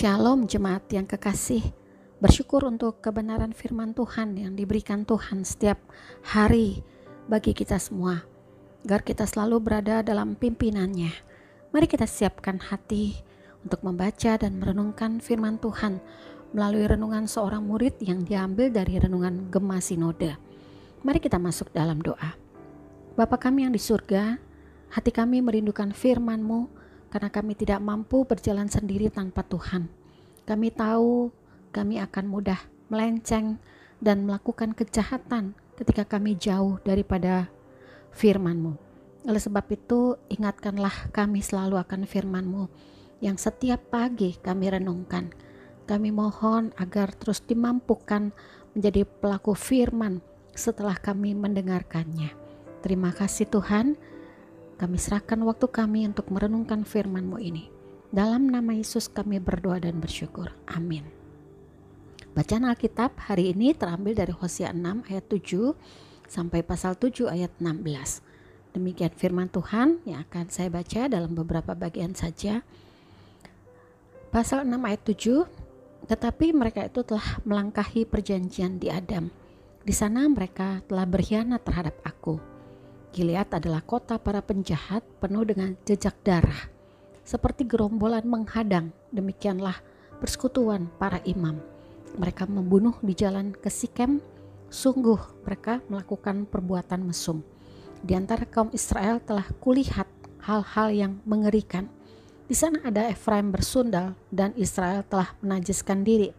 Shalom jemaat yang kekasih. Bersyukur untuk kebenaran firman Tuhan yang diberikan Tuhan setiap hari bagi kita semua. Agar kita selalu berada dalam pimpinannya. Mari kita siapkan hati untuk membaca dan merenungkan firman Tuhan melalui renungan seorang murid yang diambil dari renungan Gema Sinode. Mari kita masuk dalam doa. Bapa kami yang di surga, hati kami merindukan firman-Mu, karena kami tidak mampu berjalan sendiri tanpa Tuhan. Kami tahu kami akan mudah melenceng dan melakukan kejahatan ketika kami jauh daripada firman-Mu. Oleh sebab itu, ingatkanlah kami selalu akan firman-Mu yang setiap pagi kami renungkan. Kami mohon agar terus dimampukan menjadi pelaku firman setelah kami mendengarkannya. Terima kasih Tuhan. Kami serahkan waktu kami untuk merenungkan firman-Mu ini. Dalam nama Yesus kami berdoa dan bersyukur. Amin. Bacaan Alkitab hari ini terambil dari Hosea 6 ayat 7 sampai pasal 7 ayat 16. Demikian firman Tuhan yang akan saya baca dalam beberapa bagian saja. Pasal 6 ayat 7, tetapi mereka itu telah melangkahi perjanjian di Adam. Di sana mereka telah berkhianat terhadap aku Gilead adalah kota para penjahat penuh dengan jejak darah. Seperti gerombolan menghadang, demikianlah persekutuan para imam. Mereka membunuh di jalan ke Sikem, sungguh mereka melakukan perbuatan mesum. Di antara kaum Israel telah kulihat hal-hal yang mengerikan. Di sana ada Efraim bersundal dan Israel telah menajiskan diri.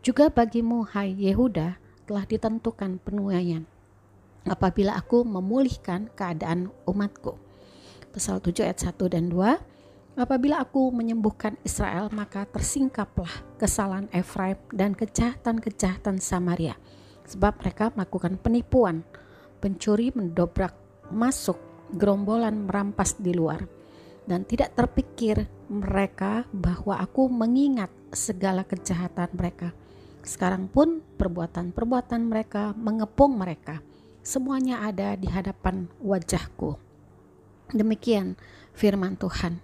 Juga bagimu, hai Yehuda, telah ditentukan penuaian apabila aku memulihkan keadaan umatku. Pasal 7 ayat 1 dan 2 Apabila aku menyembuhkan Israel maka tersingkaplah kesalahan Efraim dan kejahatan-kejahatan Samaria sebab mereka melakukan penipuan pencuri mendobrak masuk gerombolan merampas di luar dan tidak terpikir mereka bahwa aku mengingat segala kejahatan mereka sekarang pun perbuatan-perbuatan mereka mengepung mereka semuanya ada di hadapan wajahku. Demikian firman Tuhan.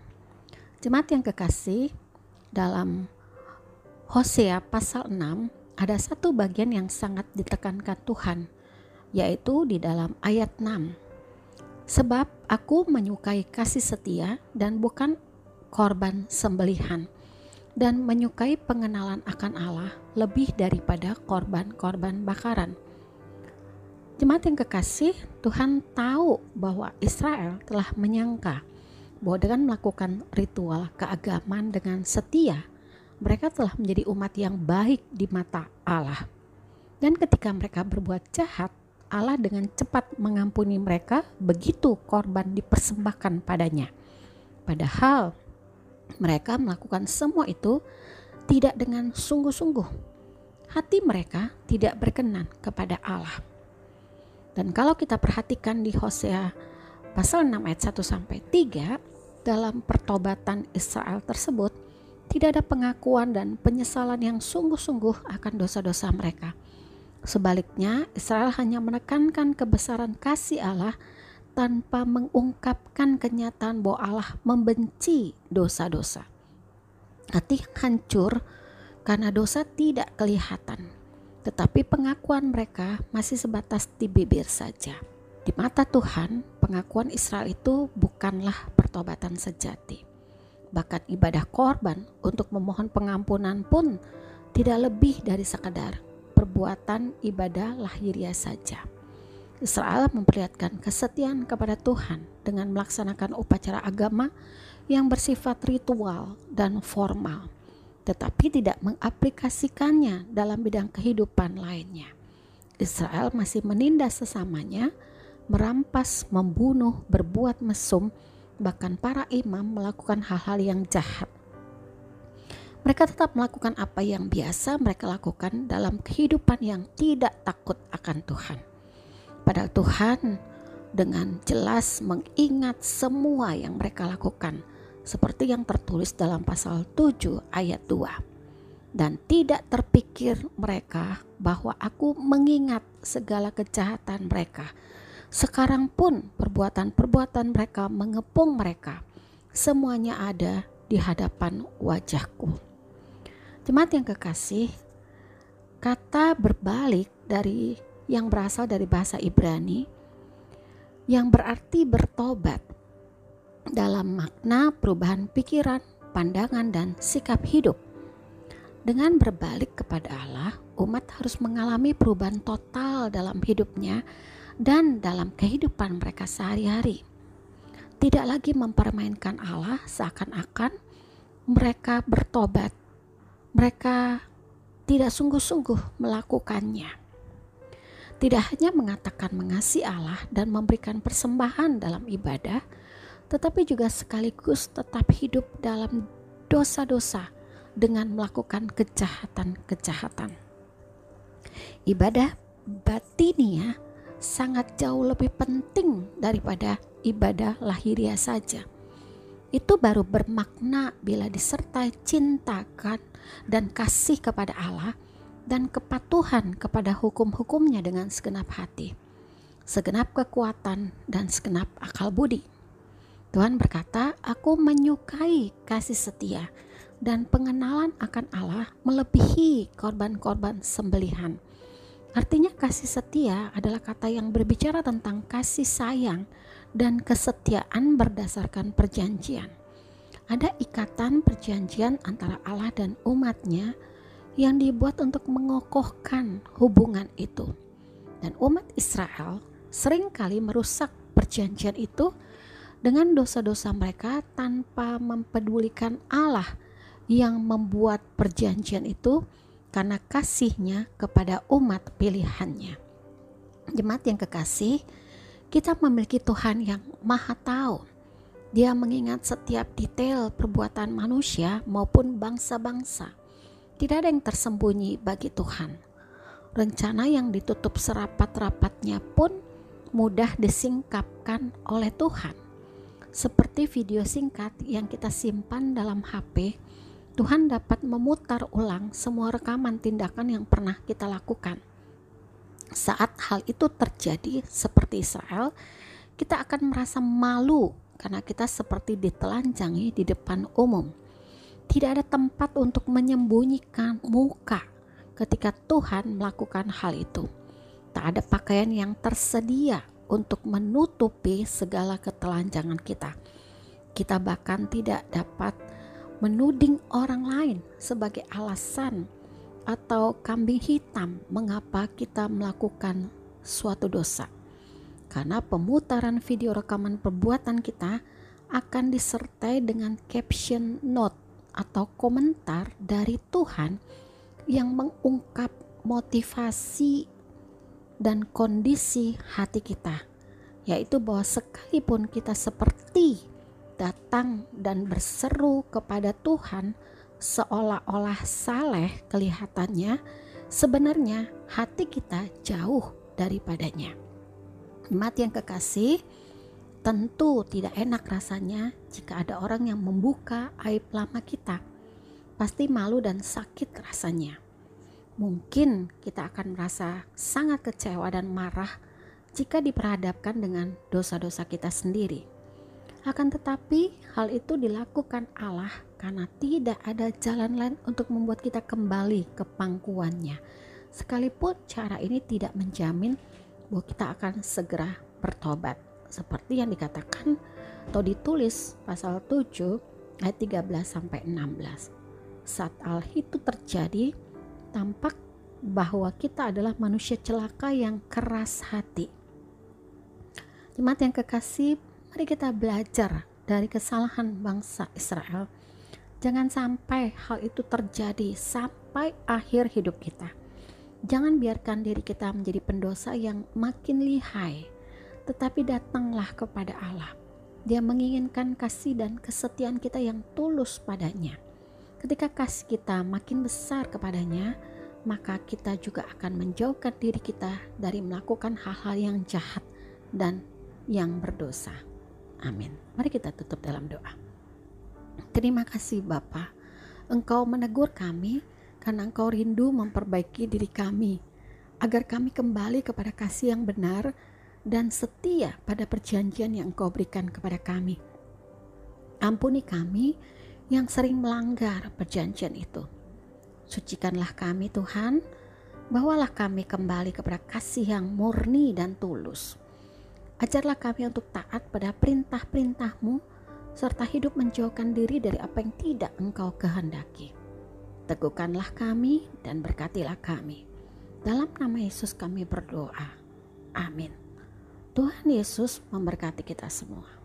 Jemaat yang kekasih, dalam Hosea pasal 6 ada satu bagian yang sangat ditekankan Tuhan, yaitu di dalam ayat 6. Sebab aku menyukai kasih setia dan bukan korban sembelihan dan menyukai pengenalan akan Allah lebih daripada korban-korban bakaran Jemaat yang kekasih, Tuhan tahu bahwa Israel telah menyangka bahwa dengan melakukan ritual keagamaan dengan setia, mereka telah menjadi umat yang baik di mata Allah. Dan ketika mereka berbuat jahat, Allah dengan cepat mengampuni mereka begitu korban dipersembahkan padanya. Padahal mereka melakukan semua itu tidak dengan sungguh-sungguh. Hati mereka tidak berkenan kepada Allah. Dan kalau kita perhatikan di Hosea pasal 6 ayat 1 sampai 3 dalam pertobatan Israel tersebut tidak ada pengakuan dan penyesalan yang sungguh-sungguh akan dosa-dosa mereka. Sebaliknya, Israel hanya menekankan kebesaran kasih Allah tanpa mengungkapkan kenyataan bahwa Allah membenci dosa-dosa. Hati hancur karena dosa tidak kelihatan tetapi pengakuan mereka masih sebatas di bibir saja. Di mata Tuhan, pengakuan Israel itu bukanlah pertobatan sejati. Bahkan ibadah korban untuk memohon pengampunan pun tidak lebih dari sekadar perbuatan ibadah lahiriah saja. Israel memperlihatkan kesetiaan kepada Tuhan dengan melaksanakan upacara agama yang bersifat ritual dan formal tetapi tidak mengaplikasikannya dalam bidang kehidupan lainnya. Israel masih menindas sesamanya, merampas, membunuh, berbuat mesum, bahkan para imam melakukan hal-hal yang jahat. Mereka tetap melakukan apa yang biasa mereka lakukan dalam kehidupan yang tidak takut akan Tuhan. Padahal Tuhan dengan jelas mengingat semua yang mereka lakukan seperti yang tertulis dalam pasal 7 ayat 2. Dan tidak terpikir mereka bahwa aku mengingat segala kejahatan mereka. Sekarang pun perbuatan-perbuatan mereka mengepung mereka. Semuanya ada di hadapan wajahku. Jemaat yang kekasih, kata berbalik dari yang berasal dari bahasa Ibrani yang berarti bertobat dalam makna perubahan pikiran, pandangan, dan sikap hidup. Dengan berbalik kepada Allah, umat harus mengalami perubahan total dalam hidupnya dan dalam kehidupan mereka sehari-hari. Tidak lagi mempermainkan Allah seakan-akan mereka bertobat. Mereka tidak sungguh-sungguh melakukannya tidak hanya mengatakan mengasihi Allah dan memberikan persembahan dalam ibadah, tetapi juga sekaligus tetap hidup dalam dosa-dosa dengan melakukan kejahatan-kejahatan. Ibadah batinia sangat jauh lebih penting daripada ibadah lahiriah saja. Itu baru bermakna bila disertai cintakan dan kasih kepada Allah dan kepatuhan kepada hukum-hukumnya dengan segenap hati, segenap kekuatan, dan segenap akal budi. Tuhan berkata, "Aku menyukai kasih setia dan pengenalan akan Allah melebihi korban-korban sembelihan." Artinya, kasih setia adalah kata yang berbicara tentang kasih sayang dan kesetiaan berdasarkan perjanjian. Ada ikatan perjanjian antara Allah dan umatnya yang dibuat untuk mengokohkan hubungan itu. Dan umat Israel sering kali merusak perjanjian itu dengan dosa-dosa mereka tanpa mempedulikan Allah yang membuat perjanjian itu karena kasihnya kepada umat pilihannya. Jemaat yang kekasih, kita memiliki Tuhan yang maha tahu. Dia mengingat setiap detail perbuatan manusia maupun bangsa-bangsa. Tidak ada yang tersembunyi bagi Tuhan. Rencana yang ditutup serapat-rapatnya pun mudah disingkapkan oleh Tuhan seperti video singkat yang kita simpan dalam HP, Tuhan dapat memutar ulang semua rekaman tindakan yang pernah kita lakukan. Saat hal itu terjadi, seperti Israel, kita akan merasa malu karena kita seperti ditelanjangi di depan umum. Tidak ada tempat untuk menyembunyikan muka ketika Tuhan melakukan hal itu. Tak ada pakaian yang tersedia untuk menutupi segala ketelanjangan kita. Kita bahkan tidak dapat menuding orang lain sebagai alasan atau kambing hitam mengapa kita melakukan suatu dosa. Karena pemutaran video rekaman perbuatan kita akan disertai dengan caption note atau komentar dari Tuhan yang mengungkap motivasi dan kondisi hati kita, yaitu bahwa sekalipun kita seperti datang dan berseru kepada Tuhan seolah-olah saleh kelihatannya, sebenarnya hati kita jauh daripadanya. Mati yang kekasih, tentu tidak enak rasanya jika ada orang yang membuka aib lama kita. Pasti malu dan sakit rasanya. Mungkin kita akan merasa sangat kecewa dan marah jika diperhadapkan dengan dosa-dosa kita sendiri. Akan tetapi, hal itu dilakukan Allah karena tidak ada jalan lain untuk membuat kita kembali ke pangkuannya. Sekalipun cara ini tidak menjamin bahwa kita akan segera bertobat. Seperti yang dikatakan atau ditulis pasal 7 ayat 13 sampai 16. Saat hal itu terjadi, tampak bahwa kita adalah manusia celaka yang keras hati. Jemaat yang kekasih, mari kita belajar dari kesalahan bangsa Israel. Jangan sampai hal itu terjadi sampai akhir hidup kita. Jangan biarkan diri kita menjadi pendosa yang makin lihai, tetapi datanglah kepada Allah. Dia menginginkan kasih dan kesetiaan kita yang tulus padanya. Ketika kasih kita makin besar kepadanya, maka kita juga akan menjauhkan diri kita dari melakukan hal-hal yang jahat dan yang berdosa. Amin. Mari kita tutup dalam doa. Terima kasih Bapa, Engkau menegur kami karena Engkau rindu memperbaiki diri kami agar kami kembali kepada kasih yang benar dan setia pada perjanjian yang Engkau berikan kepada kami. Ampuni kami yang sering melanggar perjanjian itu Sucikanlah kami Tuhan, bawalah kami kembali kepada kasih yang murni dan tulus. Ajarlah kami untuk taat pada perintah-perintahmu, serta hidup menjauhkan diri dari apa yang tidak engkau kehendaki. Teguhkanlah kami dan berkatilah kami. Dalam nama Yesus kami berdoa. Amin. Tuhan Yesus memberkati kita semua.